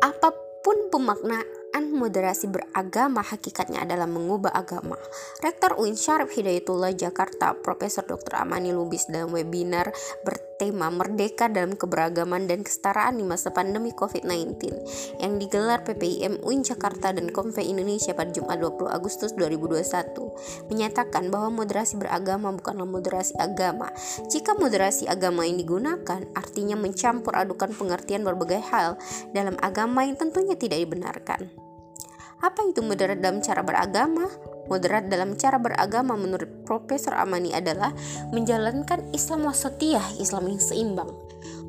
Apa pun pemaknaan moderasi beragama hakikatnya adalah mengubah agama. Rektor UIN Syarif Hidayatullah Jakarta, Profesor Dr. Amani Lubis dalam webinar bertanya Merdeka dalam Keberagaman dan Kesetaraan di masa pandemi COVID-19 yang digelar PPIM UIN Jakarta dan Konve Indonesia pada Jumat 20 Agustus 2021 menyatakan bahwa moderasi beragama bukanlah moderasi agama. Jika moderasi agama yang digunakan artinya mencampur adukan pengertian berbagai hal dalam agama yang tentunya tidak dibenarkan. Apa itu moderat dalam cara beragama? Moderat dalam cara beragama menurut Profesor Amani adalah menjalankan Islam wasatiyah, Islam yang seimbang.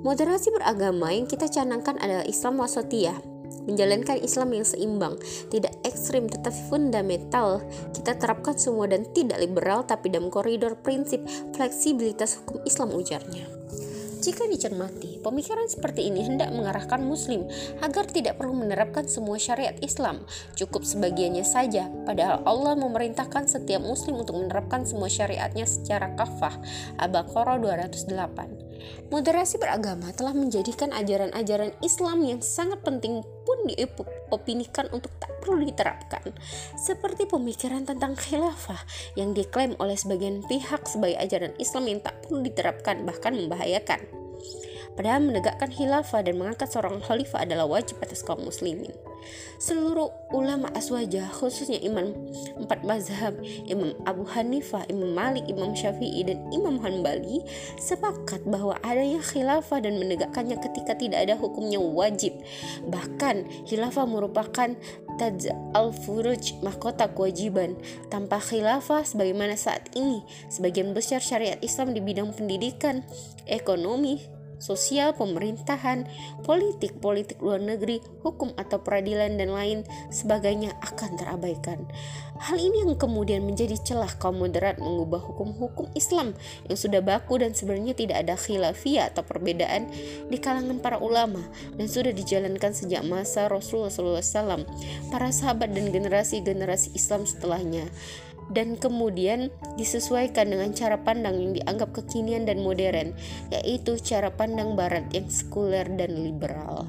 Moderasi beragama yang kita canangkan adalah Islam wasatiyah, menjalankan Islam yang seimbang, tidak ekstrim tetapi fundamental. Kita terapkan semua dan tidak liberal tapi dalam koridor prinsip fleksibilitas hukum Islam ujarnya. Jika dicermati, pemikiran seperti ini hendak mengarahkan Muslim agar tidak perlu menerapkan semua syariat Islam, cukup sebagiannya saja. Padahal Allah memerintahkan setiap Muslim untuk menerapkan semua syariatnya secara kafah. Al-Baqarah 208. Moderasi beragama telah menjadikan ajaran-ajaran Islam yang sangat penting pun diopinikan untuk tak perlu diterapkan, seperti pemikiran tentang khilafah yang diklaim oleh sebagian pihak sebagai ajaran Islam yang tak perlu diterapkan bahkan membahayakan. Padahal menegakkan khilafah dan mengangkat seorang khalifah adalah wajib atas kaum muslimin. Seluruh ulama aswajah, khususnya imam empat mazhab, Imam Abu Hanifah, Imam Malik, Imam Syafi'i, dan Imam Hanbali sepakat bahwa adanya khilafah dan menegakkannya ketika tidak ada hukumnya wajib. Bahkan khilafah merupakan taj al-furuj mahkota kewajiban tanpa khilafah sebagaimana saat ini sebagian besar syariat Islam di bidang pendidikan, ekonomi, sosial, pemerintahan, politik, politik luar negeri, hukum atau peradilan dan lain sebagainya akan terabaikan. Hal ini yang kemudian menjadi celah kaum moderat mengubah hukum-hukum Islam yang sudah baku dan sebenarnya tidak ada khilafiyah atau perbedaan di kalangan para ulama dan sudah dijalankan sejak masa Rasulullah SAW, para sahabat dan generasi-generasi Islam setelahnya dan kemudian disesuaikan dengan cara pandang yang dianggap kekinian dan modern, yaitu cara pandang barat yang sekuler dan liberal.